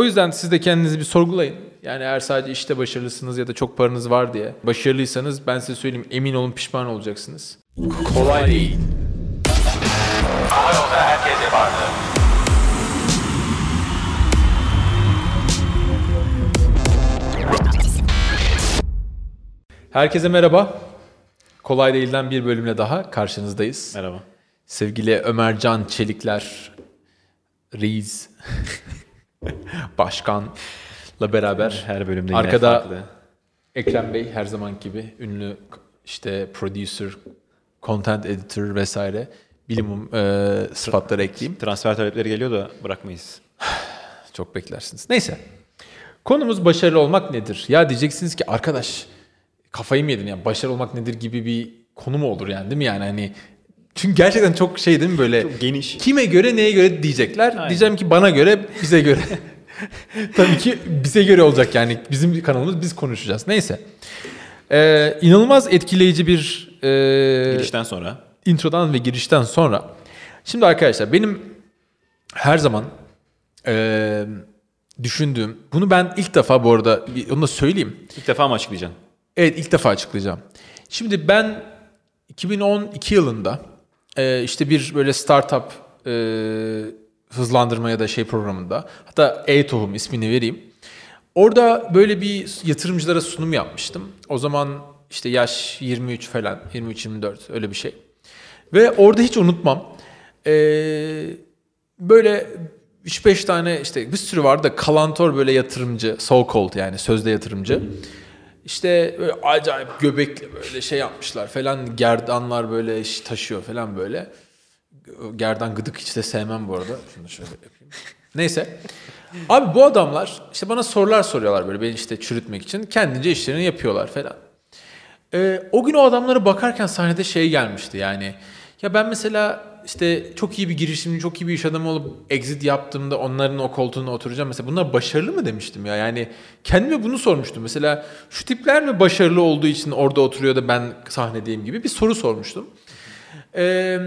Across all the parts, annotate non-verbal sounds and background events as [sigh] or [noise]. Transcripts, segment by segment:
o yüzden siz de kendinizi bir sorgulayın. Yani eğer sadece işte başarılısınız ya da çok paranız var diye başarılıysanız ben size söyleyeyim emin olun pişman olacaksınız. Kolay değil. Yolda herkes yapardı. Herkese merhaba. Kolay Değil'den bir bölümle daha karşınızdayız. Merhaba. Sevgili Ömercan Çelikler, Reis, [laughs] Başkan'la beraber Her bölümde arkada farklı. Ekrem Bey her zaman gibi ünlü işte producer, content editor vesaire bilimum e, sıfatları ekleyeyim. Transfer talepleri geliyor da bırakmayız. [sighs] Çok beklersiniz. Neyse. Konumuz başarılı olmak nedir? Ya diyeceksiniz ki arkadaş kafayı mı yedin ya başarılı olmak nedir gibi bir konu mu olur yani değil mi yani hani çünkü gerçekten çok şey değil mi böyle Çok geniş. kime göre neye göre diyecekler. Aynen. Diyeceğim ki bana göre bize göre. [laughs] Tabii ki bize göre olacak yani bizim kanalımız biz konuşacağız. Neyse. Ee, inanılmaz etkileyici bir e, Girişten sonra. introdan ve girişten sonra. Şimdi arkadaşlar benim her zaman eee, düşündüğüm, bunu ben ilk defa bu arada onu da söyleyeyim. İlk defa mı açıklayacaksın? Evet ilk defa açıklayacağım. Şimdi ben 2012 yılında eee, işte bir böyle startup eee, hızlandırma ya da şey programında hatta E-Tohum ismini vereyim. Orada böyle bir yatırımcılara sunum yapmıştım. O zaman işte yaş 23 falan 23-24 öyle bir şey. Ve orada hiç unutmam. Ee, böyle 3-5 tane işte bir sürü vardı da kalantor böyle yatırımcı, so called yani sözde yatırımcı. İşte böyle acayip göbekli böyle şey yapmışlar falan gerdanlar böyle taşıyor falan böyle. Gerdan gıdık hiç de sevmem bu arada. Şunu şöyle yapayım. Neyse. Abi bu adamlar işte bana sorular soruyorlar böyle beni işte çürütmek için. Kendince işlerini yapıyorlar falan. Ee, o gün o adamlara bakarken sahnede şey gelmişti yani. Ya ben mesela işte çok iyi bir girişimci, çok iyi bir iş adamı olup exit yaptığımda onların o koltuğuna oturacağım. Mesela bunlar başarılı mı demiştim ya. Yani kendime bunu sormuştum. Mesela şu tipler mi başarılı olduğu için orada oturuyor da ben sahnedeyim gibi bir soru sormuştum. Eee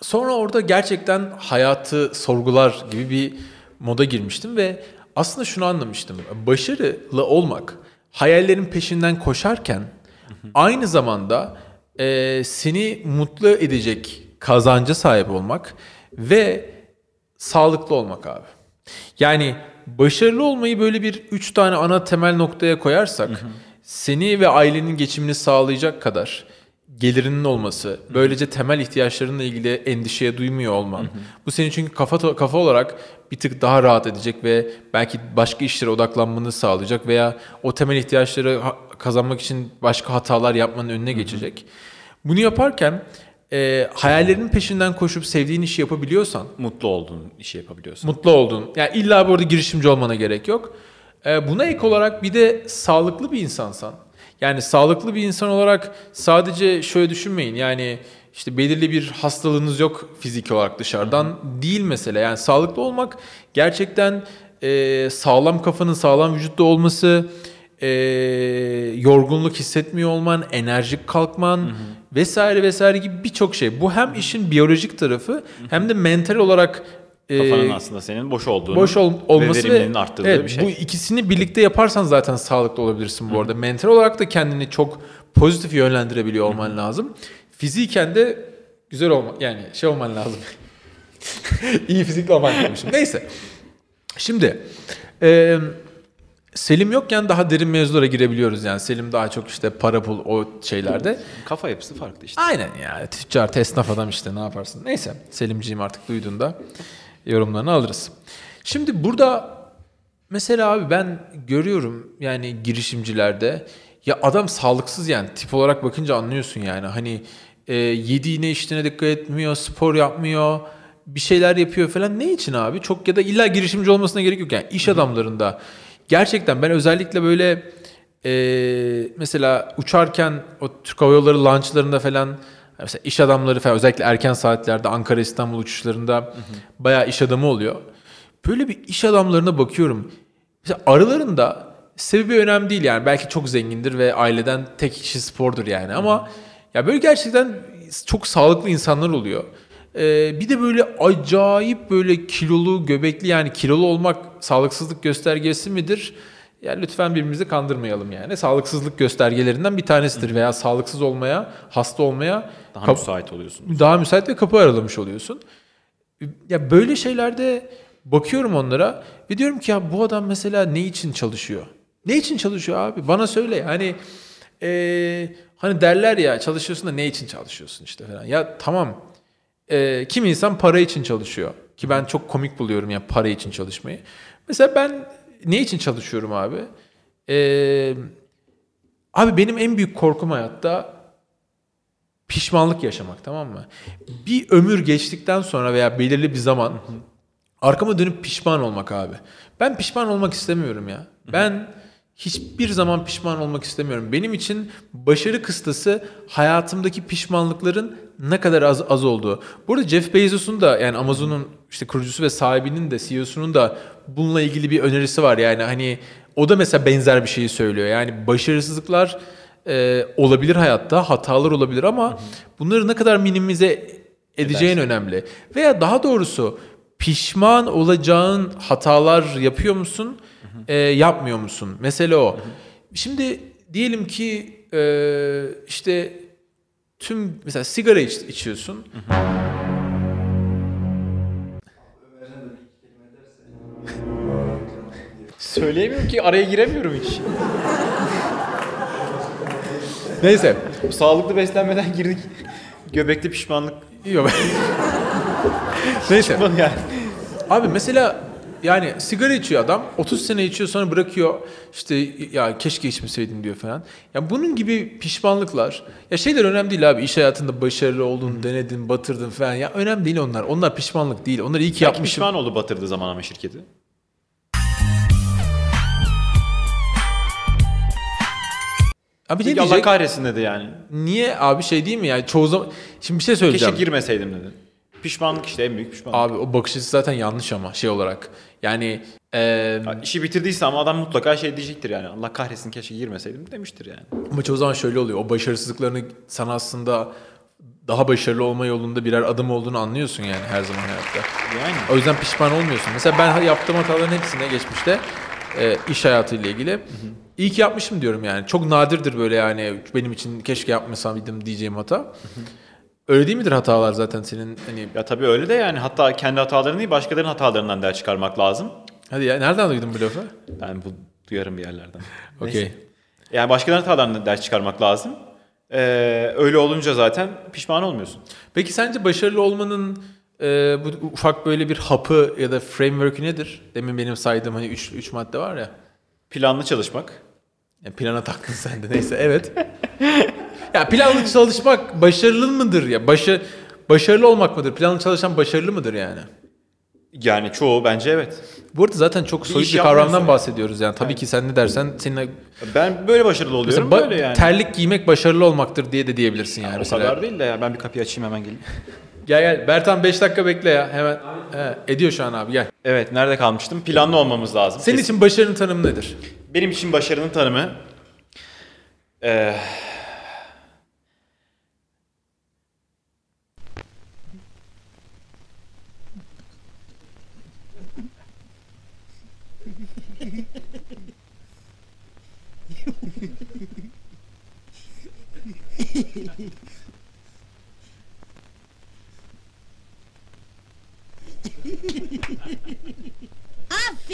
Sonra orada gerçekten hayatı sorgular gibi bir moda girmiştim ve aslında şunu anlamıştım. Başarılı olmak, hayallerin peşinden koşarken aynı zamanda e, seni mutlu edecek kazanca sahip olmak ve sağlıklı olmak abi. Yani başarılı olmayı böyle bir üç tane ana temel noktaya koyarsak seni ve ailenin geçimini sağlayacak kadar gelirinin olması, böylece temel ihtiyaçlarınla ilgili endişeye duymuyor olman. Bu senin çünkü kafa kafa olarak bir tık daha rahat edecek ve belki başka işlere odaklanmanı sağlayacak veya o temel ihtiyaçları kazanmak için başka hatalar yapmanın önüne geçecek. Bunu yaparken e, hayallerinin peşinden koşup sevdiğin işi yapabiliyorsan Mutlu olduğun işi yapabiliyorsun. mutlu oldun. Yani illa bu arada girişimci olmana gerek yok. Ee, buna ek olarak bir de sağlıklı bir insansan. Yani sağlıklı bir insan olarak sadece şöyle düşünmeyin. Yani işte belirli bir hastalığınız yok fiziki olarak dışarıdan değil mesele. Yani sağlıklı olmak gerçekten e, sağlam kafanın sağlam vücutta olması, e, yorgunluk hissetmiyor olman, enerjik kalkman vesaire vesaire gibi birçok şey. Bu hem işin biyolojik tarafı hem de mental olarak e, Kafanın aslında senin boş olduğunu boş ol- olması ve ve, verimliliğinin arttırdığı evet, bir şey. bu ikisini birlikte yaparsan zaten sağlıklı olabilirsin bu arada. Mental olarak da kendini çok pozitif yönlendirebiliyor olman lazım. Fiziken de güzel olma yani şey olman lazım. [laughs] İyi fizikli olman demişim. Neyse. Şimdi e, Selim yokken daha derin mevzulara girebiliyoruz yani. Selim daha çok işte para pul o şeylerde. Kafa yapısı farklı işte. Aynen ya. Tüccar, esnaf adam işte ne yaparsın. Neyse. Selimciğim artık duyduğunda yorumlarını alırız. Şimdi burada mesela abi ben görüyorum yani girişimcilerde ya adam sağlıksız yani tip olarak bakınca anlıyorsun yani. Hani e, yediğine içtiğine dikkat etmiyor, spor yapmıyor, bir şeyler yapıyor falan. Ne için abi? Çok ya da illa girişimci olmasına gerek yok yani. iş adamlarında gerçekten ben özellikle böyle ee, mesela uçarken o Türk Hava Yolları launchlarında falan mesela iş adamları falan özellikle erken saatlerde Ankara İstanbul uçuşlarında bayağı iş adamı oluyor. Böyle bir iş adamlarına bakıyorum. Mesela aralarında sebebi önemli değil yani. Belki çok zengindir ve aileden tek kişi spordur yani ama ya böyle gerçekten çok sağlıklı insanlar oluyor. Ee, bir de böyle acayip böyle kilolu, göbekli yani kilolu olmak sağlıksızlık göstergesi midir? Yani lütfen birbirimizi kandırmayalım yani. Sağlıksızlık göstergelerinden bir tanesidir veya sağlıksız olmaya, hasta olmaya Daha kap- müsait oluyorsun. daha müsait ve kapı aralamış oluyorsun. Ya böyle şeylerde bakıyorum onlara ve diyorum ki ya bu adam mesela ne için çalışıyor? Ne için çalışıyor abi? Bana söyle yani eee, hani derler ya çalışıyorsun da ne için çalışıyorsun işte falan. Ya tamam eee kim insan para için çalışıyor ki ben çok komik buluyorum ya para için çalışmayı. Mesela ben ne için çalışıyorum abi? Eee, abi benim en büyük korkum hayatta pişmanlık yaşamak tamam mı? Bir ömür geçtikten sonra veya belirli bir zaman arkama dönüp pişman olmak abi. Ben pişman olmak istemiyorum ya. Ben hiçbir zaman pişman olmak istemiyorum. Benim için başarı kıstası hayatımdaki pişmanlıkların ne kadar az az olduğu. Bu arada Jeff Bezos'un da yani Amazon'un işte kurucusu ve sahibinin de CEO'sunun da bununla ilgili bir önerisi var. Yani hani o da mesela benzer bir şeyi söylüyor. Yani başarısızlıklar e, olabilir hayatta, hatalar olabilir ama bunları ne kadar minimize edeceğin önemli. Veya daha doğrusu pişman olacağın hatalar yapıyor musun, e, yapmıyor musun? Mesele o. Şimdi diyelim ki e, işte tüm mesela sigara iç, içiyorsun. Söyleyemiyorum ki araya giremiyorum hiç. Neyse. Sağlıklı beslenmeden girdik. Göbekli pişmanlık. Yok. [laughs] Neyse. yani. Abi mesela yani sigara içiyor adam 30 sene içiyor sonra bırakıyor işte ya keşke içmeseydim diyor falan. Ya bunun gibi pişmanlıklar ya şeyler önemli değil abi iş hayatında başarılı oldun denedin batırdın falan ya önemli değil onlar onlar pişmanlık değil onlar iyi ki Belki yapmışım. pişman oldu batırdığı zaman ama şirketi. Abi ne Allah kahretsin dedi yani. Niye abi şey değil mi ya çoğu zaman şimdi bir şey söyleyeceğim. Keşke girmeseydim dedi. Pişmanlık işte en büyük pişmanlık. Abi o bakış açısı zaten yanlış ama şey olarak. Yani Ya işi bitirdiyse ama adam mutlaka şey diyecektir yani. Allah kahretsin keşke girmeseydim demiştir yani. Ama çoğu zaman şöyle oluyor. O başarısızlıklarını sana aslında daha başarılı olma yolunda birer adım olduğunu anlıyorsun yani her zaman hayatta. Yani. O yüzden pişman olmuyorsun. Mesela ben yaptığım hataların hepsine geçmişte e, iş hayatıyla ilgili iyi ki yapmışım diyorum yani. Çok nadirdir böyle yani benim için keşke yapmasaydım diyeceğim hata. Öyle değil midir hatalar zaten senin hani Ya tabii öyle de yani hatta kendi hatalarını değil başkalarının hatalarından ders çıkarmak lazım. hadi ya nereden duydun bu lafı? Ben bu duyarım bir yerlerden. [laughs] Okey. Neyse. Yani başkalarının hatalarından ders çıkarmak lazım. Ee, öyle olunca zaten pişman olmuyorsun. Peki sence başarılı olmanın e, bu ufak böyle bir hapı ya da framework'ü nedir? Demin benim saydığım hani 3 3 madde var ya. Planlı çalışmak. Yani plana taktın sen de neyse evet. [laughs] ya planlı çalışmak başarılı mıdır ya? Başa, başarılı olmak mıdır? Planlı çalışan başarılı mıdır yani? Yani çoğu bence evet. Bu arada zaten çok soyut iş bir kavramdan bahsediyoruz yani. Tabii ki sen ne dersen senin Ben böyle başarılı oluyorum mesela ba- böyle yani. terlik giymek başarılı olmaktır diye de diyebilirsin yani. o mesela. kadar değil de ya ben bir kapıyı açayım hemen geleyim. [laughs] Gel gel Bertan 5 dakika bekle ya hemen. He, ediyor şu an abi gel. Evet nerede kalmıştım? Planlı olmamız lazım. Senin Kesin. için başarının tanımı nedir? Benim için başarının tanımı eee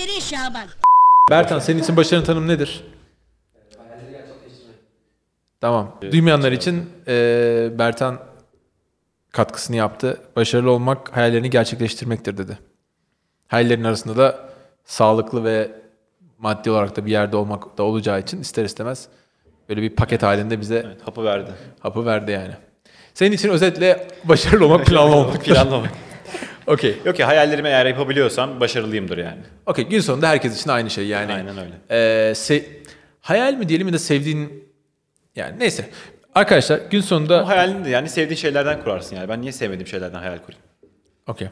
Aferin Şaban. Bertan senin için başarının tanımı nedir? Tamam. Duymayanlar için e, Bertan katkısını yaptı. Başarılı olmak hayallerini gerçekleştirmektir dedi. Hayallerin arasında da sağlıklı ve maddi olarak da bir yerde olmak da olacağı için ister istemez böyle bir paket halinde bize evet, hapı verdi. hapı verdi yani. Senin için özetle başarılı olmak [laughs] planlı olmak. Planlı olmak. Okey. Yok ki hayallerimi eğer yapabiliyorsam başarılıyımdır yani. Okey. Gün sonunda herkes için aynı şey yani. Aynen öyle. Ee, se- hayal mi diyelim ya da sevdiğin yani neyse. Arkadaşlar gün O sonunda hayalini de yani sevdiğin şeylerden kurarsın yani. Ben niye sevmediğim şeylerden hayal kurayım? okey.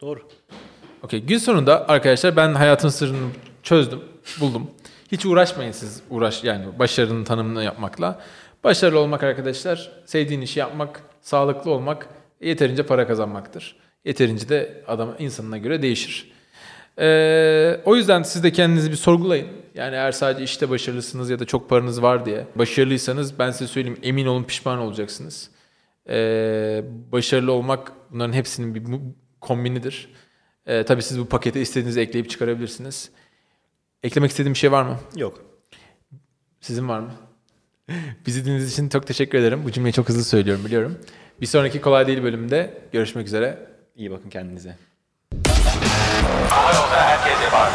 Doğru. Okey. Gün sonunda arkadaşlar ben hayatın sırrını çözdüm, buldum. Hiç uğraşmayın siz uğraş yani başarının tanımını yapmakla. Başarılı olmak arkadaşlar, sevdiğin işi yapmak, sağlıklı olmak yeterince para kazanmaktır. Yeterince de adam insanına göre değişir. Ee, o yüzden siz de kendinizi bir sorgulayın. Yani eğer sadece işte başarılısınız ya da çok paranız var diye başarılıysanız ben size söyleyeyim emin olun pişman olacaksınız. Ee, başarılı olmak bunların hepsinin bir kombinidir. Ee, tabii siz bu pakete istediğinizi ekleyip çıkarabilirsiniz. Eklemek istediğim bir şey var mı? Yok. Sizin var mı? Bizi dinlediğiniz için çok teşekkür ederim. Bu cümleyi çok hızlı söylüyorum biliyorum. Bir sonraki kolay değil bölümde görüşmek üzere. İyi bakın kendinize. Ağır olsa herkes yapardı.